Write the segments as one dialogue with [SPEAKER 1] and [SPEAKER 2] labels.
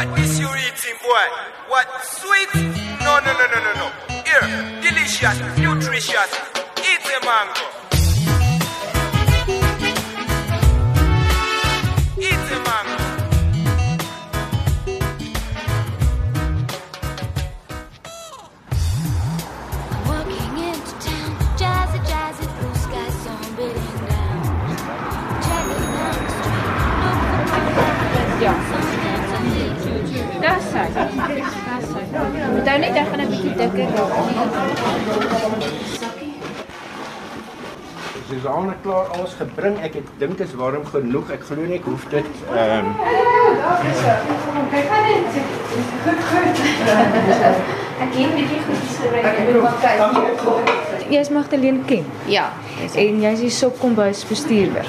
[SPEAKER 1] What is you eating, boy? What sweet? No, no, no, no, no, no. Here, delicious, nutritious. Eat a mango.
[SPEAKER 2] Dis. Dis hy. Moet ou net hy gaan 'n bietjie dikker raak.
[SPEAKER 3] Susanne klaar alles gebring. Ek het dink dit is warm genoeg. Ek glo nie ek hoef dit ehm um,
[SPEAKER 2] Ek het bietjie goedjies gebring. Ek moet maar kyk.
[SPEAKER 4] Jy's Magdalene Ken
[SPEAKER 2] Ja,
[SPEAKER 4] en jy's die sopkombuis bestuurder.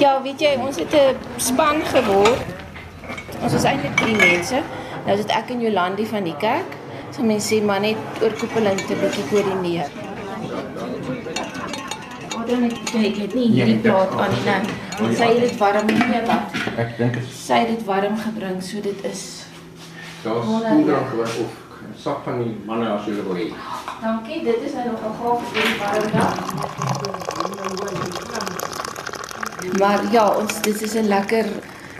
[SPEAKER 2] Ja, weet jy, ons het 'n span geword. Ons is eintlik drie mense. Nou is dit ek en Jolandi van die kerk. So mense sê maar net oorkoepelend 'n bietjie koördineer. Oh, dan ek ek het nie hierdie plaat aan nie. nou. Sy het dit warm nie wat.
[SPEAKER 3] ek dink dit
[SPEAKER 2] Sy het dit warm gebring, so dit is.
[SPEAKER 3] daar's koeldrank of sap van die manne as jy wil hê.
[SPEAKER 2] Dankie, dit is nou nog 'n gaaf vir die warm dag. Maar ja, ons dit is 'n lekker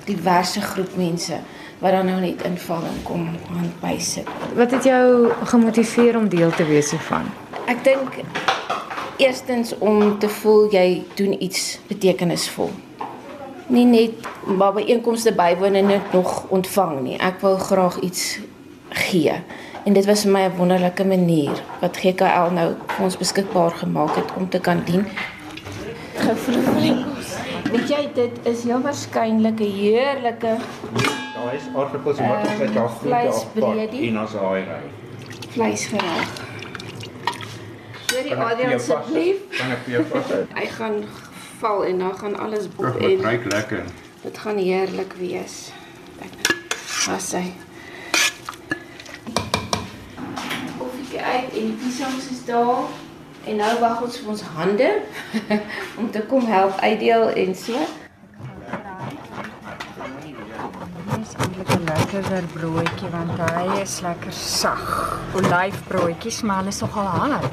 [SPEAKER 2] diverse groep mense wat dan nou net inval en kom aan bysit.
[SPEAKER 4] Wat het jou gemotiveer om deel te wees hiervan?
[SPEAKER 2] Ek dink eerstens om te voel jy doen iets betekenisvol. Nie net maar by einkomste bywoon en net nog ontvang nie. Ek wou graag iets gee. En dit was vir my 'n wonderlike manier wat GKL nou vir ons beskikbaar gemaak het om te kan dien. Gevoel. Weet jy dit is heel waarskynlik 'n heerlike
[SPEAKER 3] Daar is aardappels en wat ons uit daar groente afpak
[SPEAKER 2] vleisbreedie.
[SPEAKER 3] en ons haai ry.
[SPEAKER 2] vleisgereg.
[SPEAKER 3] Kan ek vir
[SPEAKER 2] Adrian
[SPEAKER 3] jou vas-
[SPEAKER 2] asseblief.
[SPEAKER 3] Kan ek vir jou vas?
[SPEAKER 2] Hy gaan val en dan gaan alles bop
[SPEAKER 3] Dit
[SPEAKER 2] en
[SPEAKER 3] ruik lekker.
[SPEAKER 2] dit gaan heerlik wees. Was hy. Koffietjie uit en die piesangs is daar. En nou wag ons vir ons hande om te kom help uitdeel en so.
[SPEAKER 5] Dis eintlik 'n lekkerder broodjie want hy is lekker sag. Olyfbroodjies, maar hulle is nogal hard.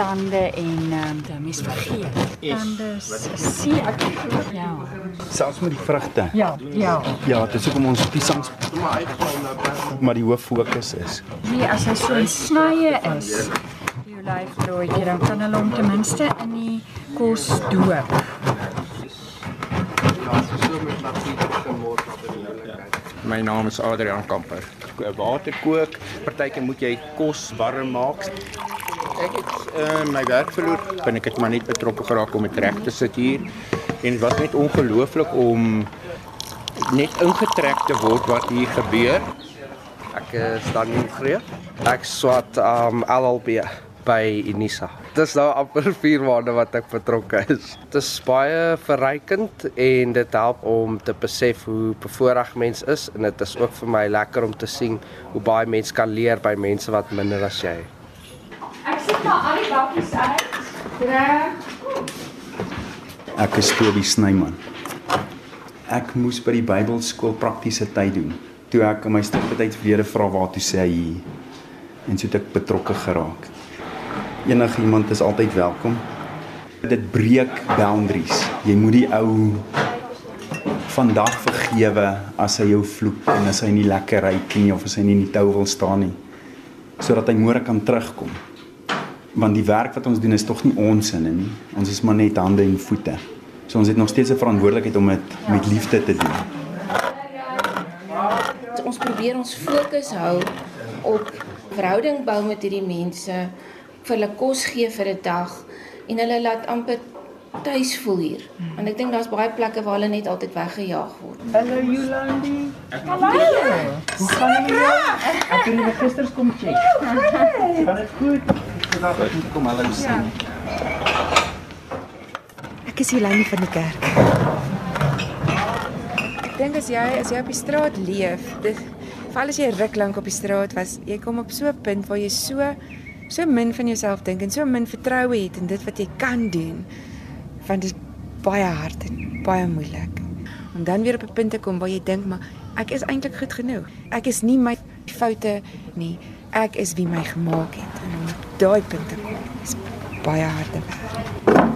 [SPEAKER 5] Tande en ehm um, mens vergeet. Tande is sien ek ja.
[SPEAKER 6] Selfs met die vrugte.
[SPEAKER 5] Ja, ja.
[SPEAKER 6] Ja, dis hoekom ons piesangs maar die hoof fokus is.
[SPEAKER 5] Nee, as hy so in snye is, olyfbroodjie, dan kan hulle hom ten minste in die kos doop.
[SPEAKER 3] My naam is Adrian Kamper. Ek water kook. Partykeer moet jy kos warm maak. Ek het uh, my werk verloor. Ben ek het maar net betrokke geraak om dit reg te sit hier. En was net ongelooflik om net ingetrek te word wat hier gebeur.
[SPEAKER 7] Ek is Daniel Greef. Ek swat um LLB by Unisa. Dit is nou amper 4 maande wat ek betrokke is. Dit is baie verrykend en dit help om te besef hoe bevoorreg mens is en dit is ook vir my lekker om te sien hoe baie mens kan leer by mense wat minder as jy.
[SPEAKER 2] Ek sit maar al die bakkies uit. Reg.
[SPEAKER 6] Ek is Toby Snyman. Ek moes by die Bybelskool praktiese tyd doen. Toe ek in my studentyd verlede vra waar toe sê hy en so het ek betrokke geraak. Enige iemand is altyd welkom. Dit breek boundaries. Jy moet die ou vandag vergewe as hy jou vloek en as hy nie lekker ryk nie of as hy nie in die tou wil staan nie sodat hy môre kan terugkom. Want die werk wat ons doen is tog nie ons sinne nie. Ons is maar net hande en voete. So ons het nog steeds 'n verantwoordelikheid om dit met liefde te doen.
[SPEAKER 2] Ons probeer ons fokus hou op verhouding bou met hierdie mense, vir hulle kos gee vir 'n dag en hulle laat amper tuis voel hier. Want ek dink daar's baie plekke waar hulle net altyd weggejaag word.
[SPEAKER 5] Hallo Jolandi.
[SPEAKER 6] Hoe gaan dit? Ek het die registers kom check. Gaan dit goed? Vandag het ek kom hallo sien.
[SPEAKER 4] Ek is Jolani van die kerk. Ek dink as jy as jy op die straat leef, dit veral as jy ruk lank op die straat was, jy kom op so 'n punt waar jy so so min van jouself dink en so min vertroue het in dit wat jy kan doen. Want dit is baie hard en baie moeilik. Om dan weer op 'n punt te kom waar jy dink maar Ek is eintlik goed genoeg. Ek is nie my foute nie. Ek is wie my gemaak het en om daai punt te kom is baie harde werk.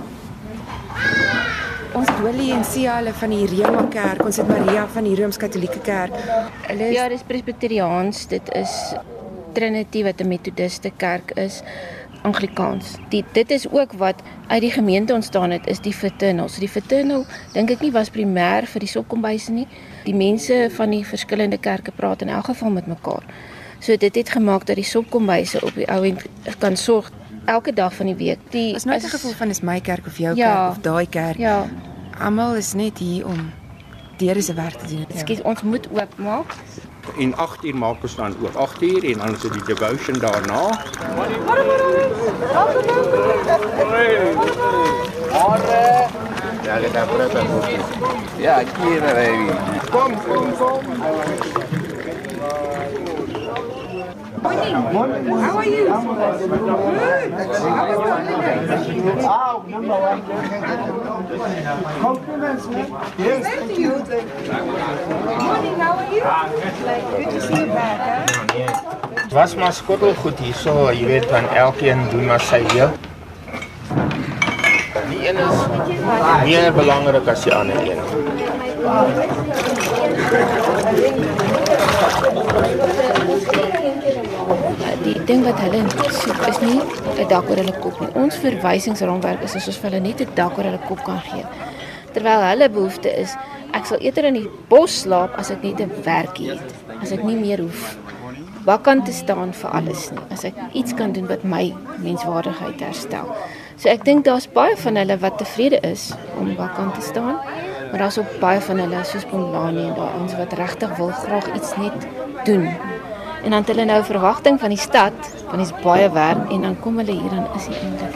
[SPEAKER 4] Ons Willie en Sia hulle van die Rema Kerk, ons het Maria van die Rooms-Katolieke Kerk. Hulle is
[SPEAKER 2] Ja, dis Presbyteriaans, dit is Trinity wat 'n Methodiste kerk is, Anglikaans. Die dit is ook wat uit die gemeente ontstaan het, is die fraternal. So die fraternal dink ek nie was primêr vir die sokkombuise nie. Die mense van die verskillende kerke praat in elk geval met mekaar. So dit het gemaak dat die sokkombuise op die ou end kan sorg elke dag van die week. Die
[SPEAKER 4] is nooit 'n gevoel van is my kerk of jou
[SPEAKER 2] Ja.
[SPEAKER 4] kerk of daai kerk.
[SPEAKER 2] Ja,
[SPEAKER 4] Almal is net hier om deur se werk te doen. Ja.
[SPEAKER 2] ekskuus, ons moet oopmaak.
[SPEAKER 3] En 8 uur maak ons dan oop 8 uur en dan is dit die devotion daarna.
[SPEAKER 8] Ja, baby. Kom, kom, kom.
[SPEAKER 4] How are you? Good. How was the holiday?
[SPEAKER 8] Oh, number one. Compliments me. Yes.
[SPEAKER 4] Thank you. Morning, how are you? Good to see you back, huh?
[SPEAKER 3] Was maar skottelgoed hierso, jy weet van elkeen doen maar sy deel. Die een is meer belangrik as die ander een.
[SPEAKER 2] Ja, die ding wat hulle soek is nie 'n dak oor hulle kop nie. Ons verwysingsraamwerk is as ons vir hulle net 'n dak oor hulle kop kan gee. Terwyl hulle behoefte is, ek sal eerder in die bos slaap as ek net 'n werkie het. As ek nie meer hoef wakkant te staan vir alles nie. As ek iets kan doen wat my menswaardigheid herstel. So ek dink daar's baie van hulle wat tevrede is om wakkant te staan, maar daar's ook baie van hulle soos Pomlani en daai ons wat regtig wil graag iets net doen En dan het hulle nou verwagting van die stad, want dit's baie werk en dan kom hulle hier dan is dit eintlik.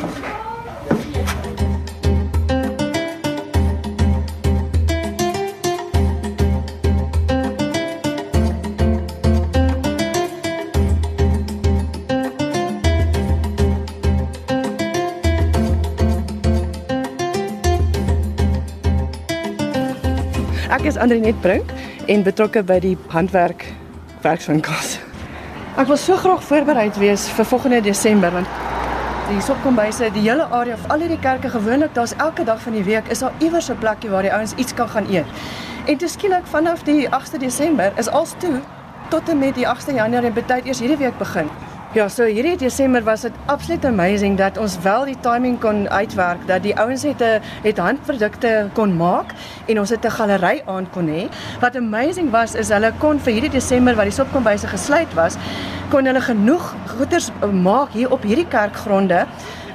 [SPEAKER 9] Ek is Andrinet Brink en betrokke by die handwerk werkswinkels. Ek wil so graag voorbereid wees vir volgende Desember want die sopkombuise, die hele area, al hierdie kerke gewoonlik, daar's elke dag van die week is daar iewers 'n plekkie waar die ouens iets kan gaan eet. En toe skielik vanaf die 8de Desember is als toe tot en met die 8de Januarie en baie eers hierdie week begin. Ja, so hierdie Desember was dit absoluut amazing dat ons wel die timing kon uitwerk dat die ouens het 'n het handprodukte kon maak en ons het 'n galery aan kon hê. Wat amazing was is hulle kon vir hierdie Desember wat die sopkombuise gesluit was, kon hulle genoeg goeders maak hier op hierdie kerkgronde.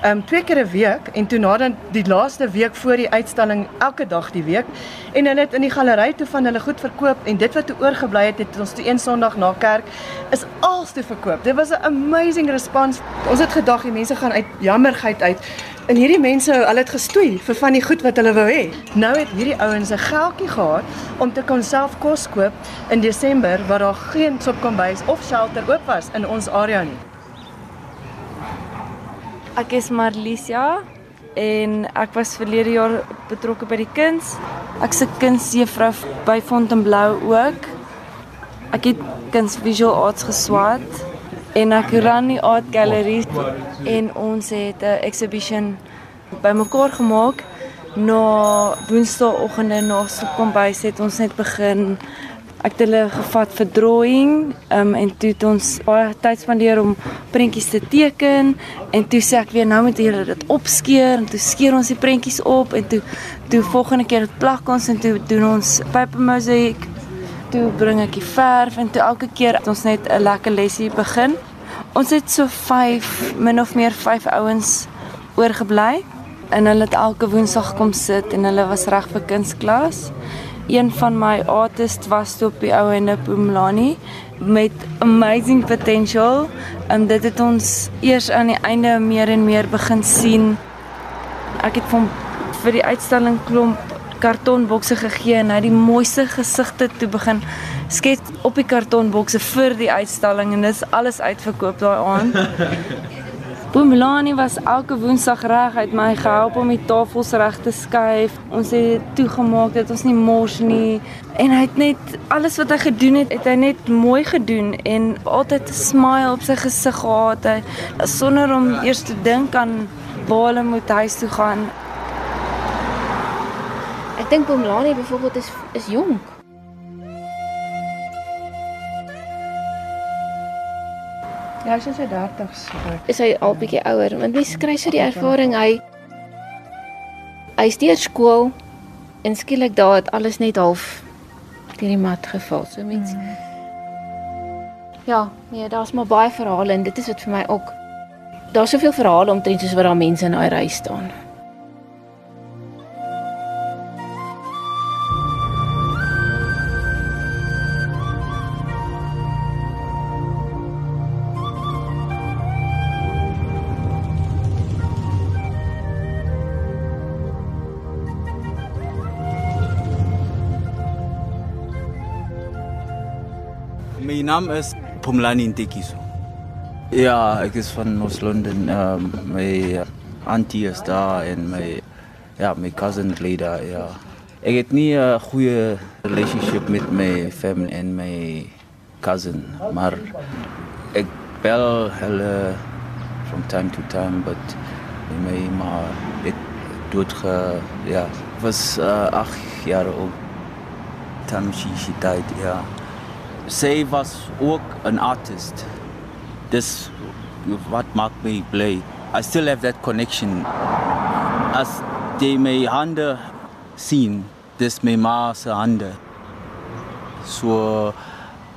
[SPEAKER 9] Um twee keer 'n week en toe nadat die laaste week voor die uitstalling elke dag die week en hulle het in die galery toe van hulle goed verkoop en dit wat toe oorgebly het het ons toe een Sondag na kerk is als toe verkoop. Dit was 'n amazing respons. Ons het gedag die mense gaan uit jammerheid uit en hierdie mense, hulle het gestoei vir van die goed wat hulle wou hê. Nou het hierdie ouens 'n geldjie gehad om te kon self kos koop in Desember waar daar geen sopkombuis of shelter oop was in ons area nie.
[SPEAKER 10] Ek is Marlicia en ek was verlede jaar betrokke by die kuns. Ek's 'n kunsjuffrou by Fontainebleau ook. Ek het kuns visual arts geswat en ek run die art gallery en ons het 'n exhibition bymekaar gemaak. Na Woensdaagoggende na kombuis het ons net begin ek het hulle gevat vir drawing um, en toe het ons baie tyd spandeer om prentjies te teken en toe sê ek weer nou moet julle dit opskeer. En toe skeer ons die prentjies op en toe toe volgende keer dit plak ons en toe doen ons paper mosaic. Toe bring ek die verf en toe elke keer het ons net 'n lekker lesie begin. Ons het so 5 min of meer 5 ouens oorgebly en hulle het elke woensdag kom sit en hulle was reg vir kunsklas een van my artists was toe op die ou ende Pumlani met amazing potential. Um dit het ons eers aan die einde meer en meer begin sien. Ek het vir vir die uitstalling klomp kartonbokse gegee en hy die mooiste gesigte toe begin skets op die kartonbokse vir die uitstalling en dit is alles uitverkoop daai aand. Boemelani was elke Woensdag reg uit my gehelp om die tafels reg te skuif. Ons het toegemaak dat ons nie mors nie en hy het net alles wat hy gedoen het, het hy net mooi gedoen en altyd 'n smile op sy gesig gehad. Hy sonder om eers te dink aan waar hulle moet huis toe gaan.
[SPEAKER 2] Ek dink Bomlani byvoorbeeld is is jonk.
[SPEAKER 9] Ja, hy is in sy 30's.
[SPEAKER 2] Is hy al bietjie ouer? Want mens kry so die ervaring hy hy steur skool en skielik daar het alles net half deur die mat geval. So mens mm. Ja, nee, daar's maar baie verhale en dit is wat vir my ook daar's soveel verhale omtrent soos wat daar mense in daai ry staan.
[SPEAKER 11] Naam is Pumlani Ntekiso. Ja, ek is van Noord-London. Um, my auntie is daar en my ja, my cousin bly daar. Ja. Ek het nie 'n goeie relationship met my family en my cousin, maar ek bel hulle from time to time, but my ma het dood ge ja, was 8 uh, jaar oud. Dan she she died, ja. Sy was ook 'n artist. Dis wat maak my bly. I still have that connection. As jy my hande sien, dis my ma se hande. So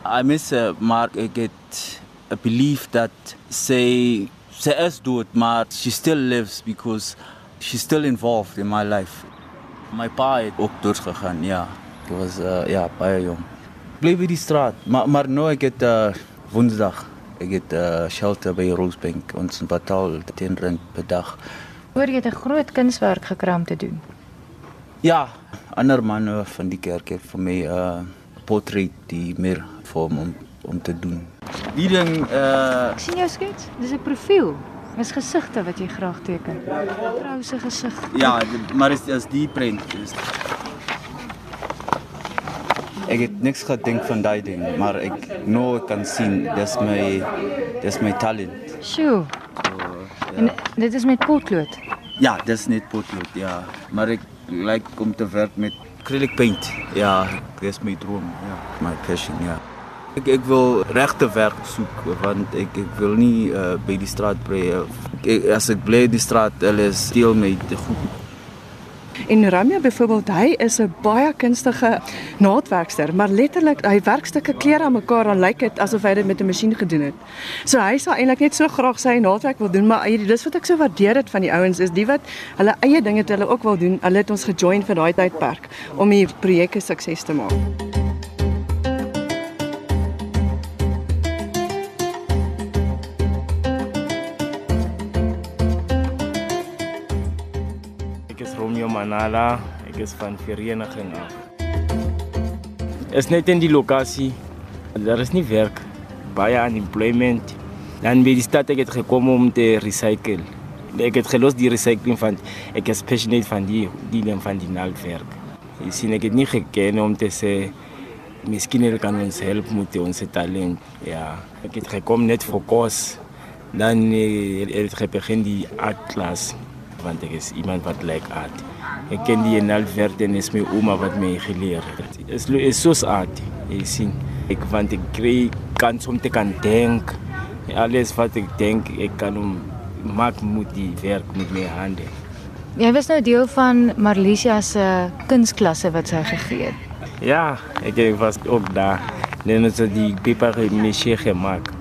[SPEAKER 11] I miss her, maar ek het a belief that sy sy is dood, maar she still lives because she's still involved in my life. My pa het ook dood gegaan, ja. Dit was uh, ja, baie jong. Bly by die straat, maar maar nou ek het uh, Woensdag ek het 'n uh, shelter by Rosebank ons betaal 10 rand per dag.
[SPEAKER 12] Hoor jy het 'n groot kunswerk gekry om te doen?
[SPEAKER 11] Ja, ander manne van die kerk het vir my 'n uh, portret die meer vir om om te doen. Die ding uh
[SPEAKER 12] Ek sien jou skets. Dis 'n profiel. Dis gesigte wat jy graag teken. 'n Vrou se gesig.
[SPEAKER 11] Ja, maar is as die prent is Ek het niks gedink van daai ding, maar ek nou kan sien dis my dis my talent.
[SPEAKER 12] Sjoe.
[SPEAKER 11] So, ja.
[SPEAKER 12] En dit is met potlood.
[SPEAKER 11] Ja, dis net potlood, ja. Maar ek like om te werk met acrylic paint. Ja, dis my droom, ja. My passion, ja. Ek ek wil regte werk soek want ek ek wil nie uh, by die straat bly. Ek, as ek bly die straat, hulle steel my te goed.
[SPEAKER 9] En Ramya byvoorbeeld, hy is 'n baie kunstige naadwerkster, maar letterlik hy werk stukke klere aan mekaar en lyk dit asof hy dit met 'n masjien gedoen het. So hy sal eintlik net so graag sy naadwerk wil doen, maar dis wat ek so waardeer dit van die ouens is die wat hulle eie dinge te hulle ook wil doen. Hulle het ons gejoin vir daai tydperk om die projekte sukses te maak.
[SPEAKER 13] Manala, ek is van vereniging af. Is net in die lokasie. Daar is nie werk, baie unemployment. Dan by die stad ek het gekom om te recycle. Ek het gelos die recycling van ek is passionate van die die ding van die naaldwerk. Jy sien ek het nie geken om te sê miskien hulle kan ons help met ons talent. Ja, ek het gekom net vir kos. Dan het ek begin die art class want ek is iemand wat like art. Ek ken die naaldwerk en is my ouma wat my geleer het. Is is soos art. Jy sien, ek want ek kry kans om te kan dink. Alles wat ek dink, ek kan hom maak met die werk met my hande.
[SPEAKER 12] Jy was nou deel van Marlicia se kunsklasse wat sy gegee het.
[SPEAKER 13] Ja, ek ek was ook daar. Net so die paper meshe gemaak.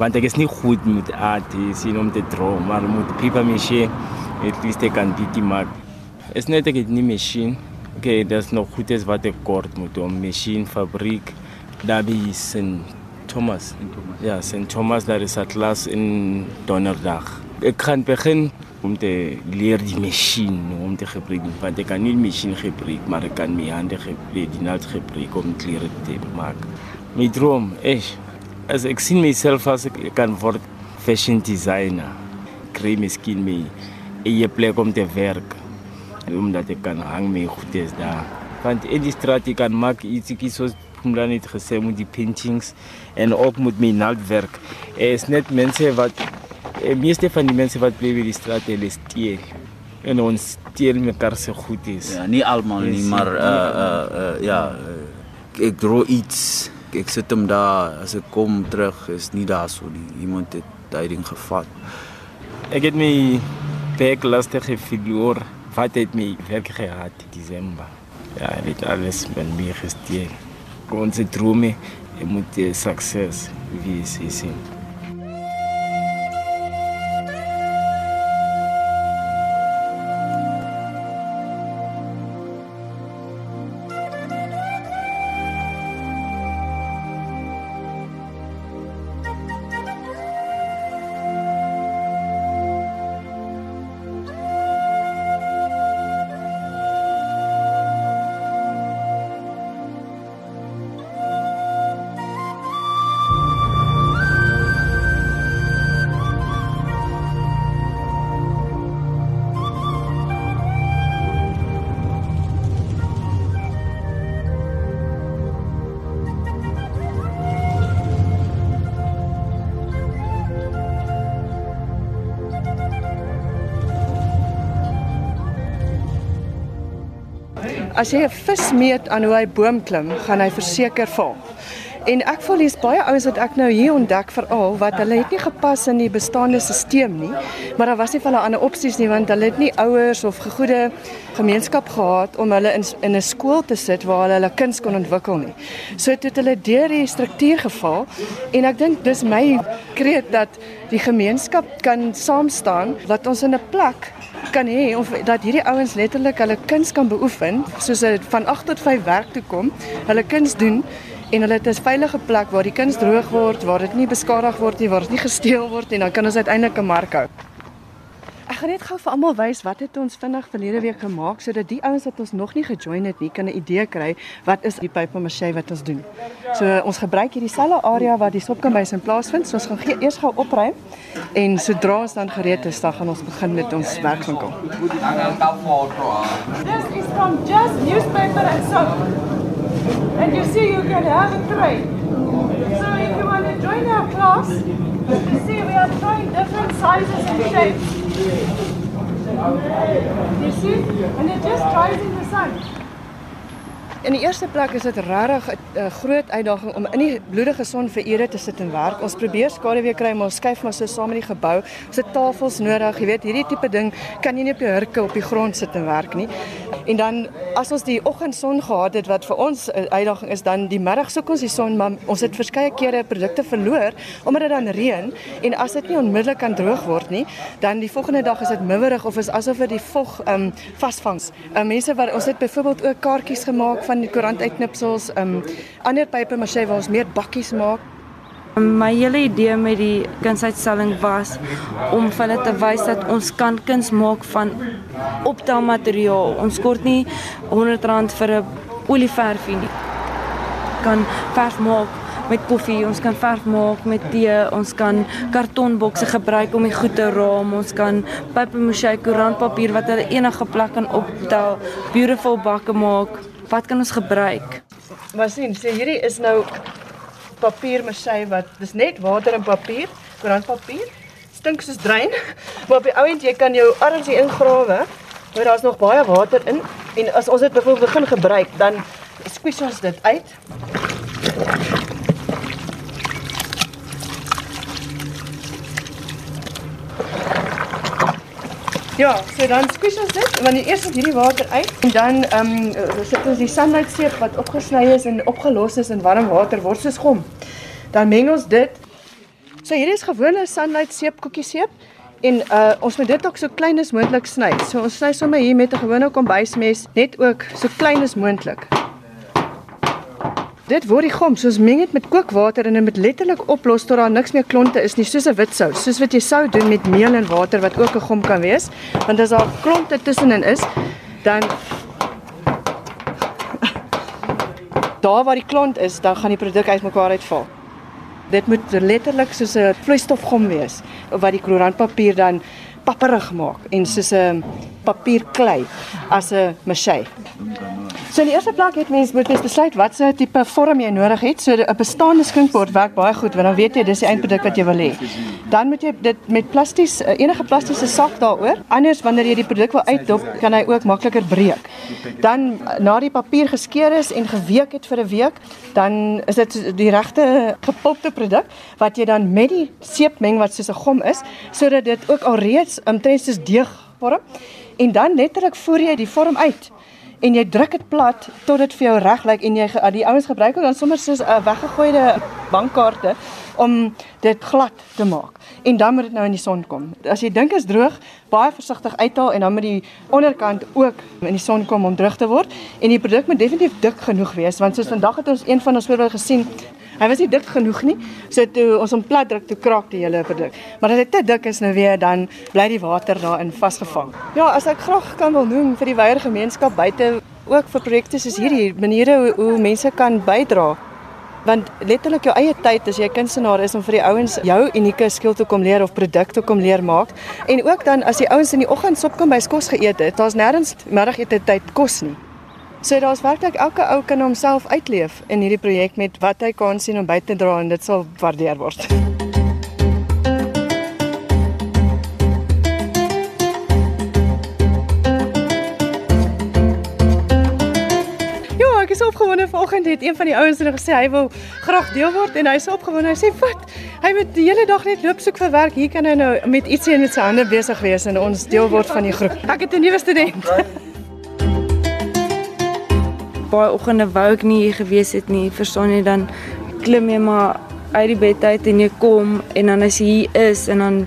[SPEAKER 13] Want ek is nie goed met art, jy sien om te draw, maar met paper meshe, at least ek kan dit maak. Is net ek het nie masjien. Okay, dis nog goed is wat ek kort moet om masjien fabriek daar by St Thomas. Thomas. Ja, St Thomas daar is 'n klas in Donderdag. Ek gaan begin om te leer die masjien om te gebruik want ek kan nie die masjien gebruik maar ek kan my hande gebruik die naald gebruik om klere te maak. My droom is as ek sien myself as ek kan word fashion designer kry miskien my eie plek om te werk. En omdat ek kan hang my goedes daar. Want in die straat jy kan maak ietsiekie soos Pumlani het gesê met die paintings en ook met my naaldwerk. Er is net mense wat eh, meeste van die mense wat bly by die straat hulle steel. En ons steel mekaar se goed is.
[SPEAKER 11] Ja, nie almal nie, maar uh uh, uh ja, uh, ek dro iets. Ek sit hom daar as ek kom terug is nie daar so nie. Iemand het daai ding gevat.
[SPEAKER 13] Ek het my werk lastig verloor. Wat het my werk gehad in Desember. Ja, dit alles met my gesteel. Onze drome moet succes wees is.
[SPEAKER 9] As jy 'n vis meet aan hoe hy boom klim, gaan hy verseker val. En ek voel hier's baie ouens wat ek nou hier ontdek veral wat hulle het nie gepas in die bestaande stelsel nie, maar daar was nie vir hulle ander opsies nie want hulle het nie ouers of gegoede gemeenskap gehad om hulle in in 'n skool te sit waar hulle hulle kuns kon ontwikkel nie. So het hulle deur die struktuur geval en ek dink dis my kreet dat die gemeenskap kan saam staan dat ons in 'n plek kan hê of dat hierdie ouens letterlik hulle kuns kan beoefen soos hulle van 8 tot 5 werk toe kom, hulle kuns doen en hulle het 'n veilige plek waar die kuns droog word, waar dit nie beskadig word nie, waar dit nie gesteel word en dan kan ons uiteindelik 'n mark hou. Ek gaan net gou vir almal wys wat het ons vinnig verlede week gemaak sodat die ouens wat ons nog nie gejoin het nie kan 'n idee kry wat is die paper mache wat ons doen. So ons gebruik hierdie selfe area waar die sopkombuis in plaasvind. So ons gaan gee, eers gou opruim en sodra ons dan gereed is, dan gaan ons begin met ons werkswinkel.
[SPEAKER 14] This is from just newspaper and soap. And you see you can have a trade. So if you want to join our class, you see we are trying different sizes and shapes. You see? And it just dries in the sun.
[SPEAKER 9] In die eerste plek is dit regtig 'n groot uitdaging om in die bloedige son vir ure te sit en werk. Ons probeer skaduwee kry, maar ons skuif maar so saam met die gebou. Ons het tafels nodig. Jy weet, hierdie tipe ding kan jy nie op die hurke op die grond sit en werk nie. En dan as ons die oggendson gehad het wat vir ons 'n uitdaging is, dan die middag soek ons die son, maar ons het verskeie kere produkte verloor omdat dit dan reën en as dit nie onmiddellik kan droog word nie, dan die volgende dag is dit miwerig of is asof dit die vog ehm um, vasvangs. Uh, mense wat ons het byvoorbeeld ook kaartjies gemaak van die koerantuitknipsels, ehm um, ander paper mache waar ons meer bakkies maak.
[SPEAKER 10] My hele idee met die kunsuitstalling was om vir hulle te wys dat ons kan kuns maak van optelmateriaal. Ons kort nie R100 vir 'n olieverfie nie. Kan verf maak met koffie, ons kan verf maak met tee, ons kan kartonbokse gebruik om die goed te raam, ons kan papier-mâché koerantpapier wat hulle enige plek kan optel, beautiful bakke maak. Wat kan ons gebruik?
[SPEAKER 9] Maar sien, sê hierdie is nou papier mache wat dis net water en papier, koerantpapier. Stink soos drein. Maar op die ou end jy kan jou arms hier ingrawe. Maar daar's nog baie water in en as ons dit begin gebruik, dan squeeze ons dit uit. Ja, so dan squeeze ons dit, want eers is hierdie water uit en dan ehm um, sit ons die sunlight seep wat opgesny is en opgelos is in warm water word soos gom. Dan meng ons dit. So hierdie is gewone sunlight seep koekie seep en uh ons moet dit ook so klein as moontlik sny. So ons sny sommer hier met 'n gewone kombuismes net ook so klein as moontlik. Dit word die gom, soos meng dit met kookwater en dit moet letterlik oplos tot daar niks meer klonte is nie, soos 'n wit sous, soos wat jy sou doen met meel en water wat ook 'n gom kan wees. Want as daar klonte tussenin is, dan daar waar die klont is, dan gaan die produk uitmekaar uitval. Dit moet letterlik soos 'n vloeistofgom wees wat die koerantpapier dan papperig maak en soos 'n papierklei as 'n maché. So die eerste plek het mens moet mens besluit watse tipe vorm jy nodig het. So 'n bestaande skinkbord werk baie goed want dan weet jy dis die eindproduk wat jy wil hê. Dan moet jy dit met plasties enige plastiese sak daaroor. Anders wanneer jy die produk wil uitdop, kan hy ook makliker breek. Dan na die papier geskeur is en geweek het vir 'n week, dan is dit die regte gepopte produk wat jy dan met die seep meng wat soos 'n gom is, sodat dit ook alreeds omtrent soos deeg vorm. En dan letterlik voer jy die vorm uit en jy druk dit plat tot dit vir jou reg lyk en jy die ouens gebruik ook dan sommer soos 'n uh, weggegooide bankkaarte om dit glad te maak. En dan moet dit nou in die son kom. As jy dink is droog, baie versigtig uithaal en dan moet die onderkant ook in die son kom om droog te word en die produk moet definitief dik genoeg wees want soos vandag het ons een van ons voorbeelde gesien Hy was nie dik genoeg nie. So toe ons hom plat druk, toe kraak die hele produk. Maar as dit te dik is nou weer dan bly die water daarin vasgevang. Ja, as ek graag kan wil noem vir die wyeer gemeenskap buite ook vir projekte soos hierdie, maniere hoe, hoe mense kan bydra want letterlik jou eie tyd as jy kunstenaar is om vir die ouens jou unieke skill te kom leer of produk te kom leer maak en ook dan as die ouens in die oggend sop kom by kos geëet het daar's nêrens middagete tyd kos nie so daar's werklik elke ou kan homself uitleef in hierdie projek met wat hy kan sien om by te dra en dit sal waardeer word ek is opgewonde vanoggend het een van die ouens hulle gesê hy wil graag deel word en hy's opgewonde. Hy sê wat? Hy moet die hele dag net loop soek vir werk. Hier kan hy nou met ietsie in sy hande besig wees en ons deel word van die groep. Ek het 'n nuwe student.
[SPEAKER 10] Baie oggende wou ek nie hier gewees het nie. Verstaan jy dan klim jy maar uit die bed uit en jy kom en dan as jy hier is en dan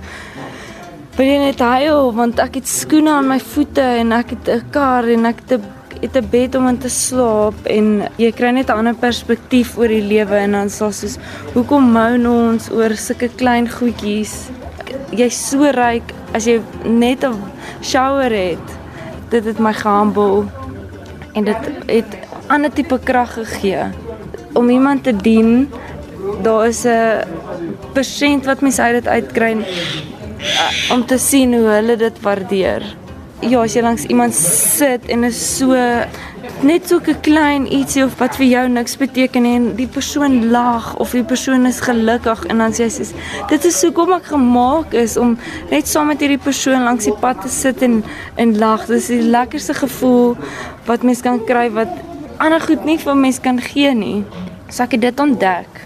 [SPEAKER 10] wil jy net huil want ek het skoene aan my voete en ek het 'n kar en ek het 'n het 'n bed om in te slaap en jy kry net 'n ander perspektief oor die lewe en dan sê soos hoekom moan ons oor sulke klein goedjies? Jy's so ryk as jy net 'n shower het. Dit het my gehambel en dit het ander tipe krag gegee om iemand te dien. Daar is 'n persent wat mens uit dit uitkry om te sien hoe hulle dit waardeer ja, as jy langs iemand sit en is so net so 'n klein ietsie of wat vir jou niks beteken en die persoon lag of die persoon is gelukkig en dan sê hy sê dit is so kom ek gemaak is om net saam met hierdie persoon langs die pad te sit en en lag. Dis die lekkerste gevoel wat mens kan kry wat ander goed nie vir mens kan gee nie. So ek het dit ontdek.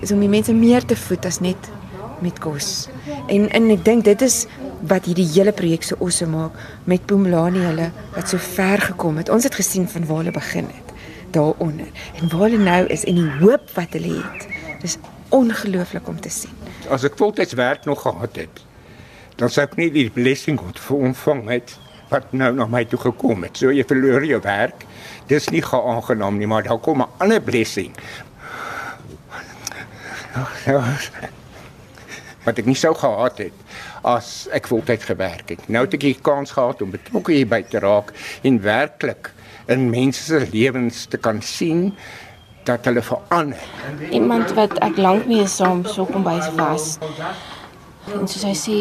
[SPEAKER 4] Is om die mense meer te voed as net met kos. En en ek dink dit is wat hierdie hele projek so awesome maak met Pumlani hulle wat so ver gekom het. Ons het gesien van waar hulle begin het daaronder en waar hulle nou is en die hoop wat hulle het. Dis ongelooflik om te sien.
[SPEAKER 3] As ek voltyds werk nog gehad het, dan sou ek nie die blessing ontvang het wat nou na my toe gekom het. So jy verloor jou werk. Dis nie geaangenaam nie, maar daar kom 'n ander blessing. Wat ek nie sou gehad het as ek voltyd gewerk het. Nou het ek die kans gehad om betrokke hierby te raak en werklik in mense se lewens te kan sien dat hulle verander.
[SPEAKER 2] Iemand wat ek lank mee saam so kom by was. En soos hy sê,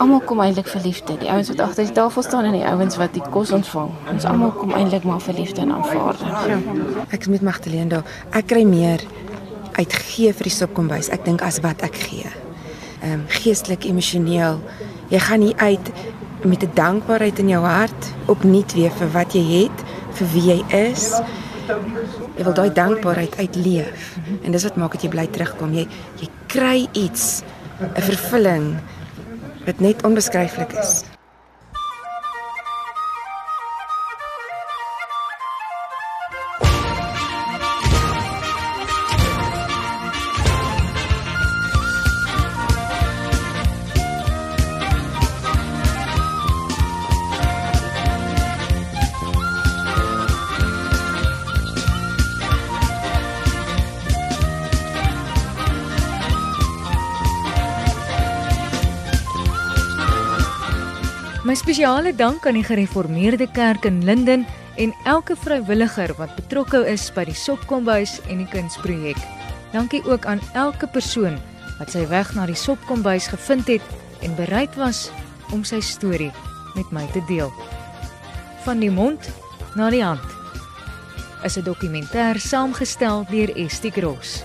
[SPEAKER 2] almal kom eintlik vir liefde. Die ouens wat agter die tafel staan en die ouens wat die kos ontvang. Ons almal kom eintlik maar vir liefde en aanvaarding.
[SPEAKER 4] Ek is met Magdalene daar. Ek kry meer uitgee vir die sopkombuis. Ek dink as wat ek gee ehm um, geestelik, emosioneel. Jy gaan nie uit met 'n dankbaarheid in jou hart opnuut weer vir wat jy het, vir wie jy is. Jy wil daai dankbaarheid uitleef. En dis wat maak dat jy bly terugkom. Jy jy kry iets, 'n vervulling wat net onbeskryflik is.
[SPEAKER 15] Spesiale dank aan die Gereformeerde Kerk in Linden en elke vrywilliger wat betrokke is by die Sopkombuis en die kunsprojek. Dankie ook aan elke persoon wat sy weg na die Sopkombuis gevind het en bereid was om sy storie met my te deel. Van die mond na die hand is 'n dokumentêr saamgestel deur Estie Gross.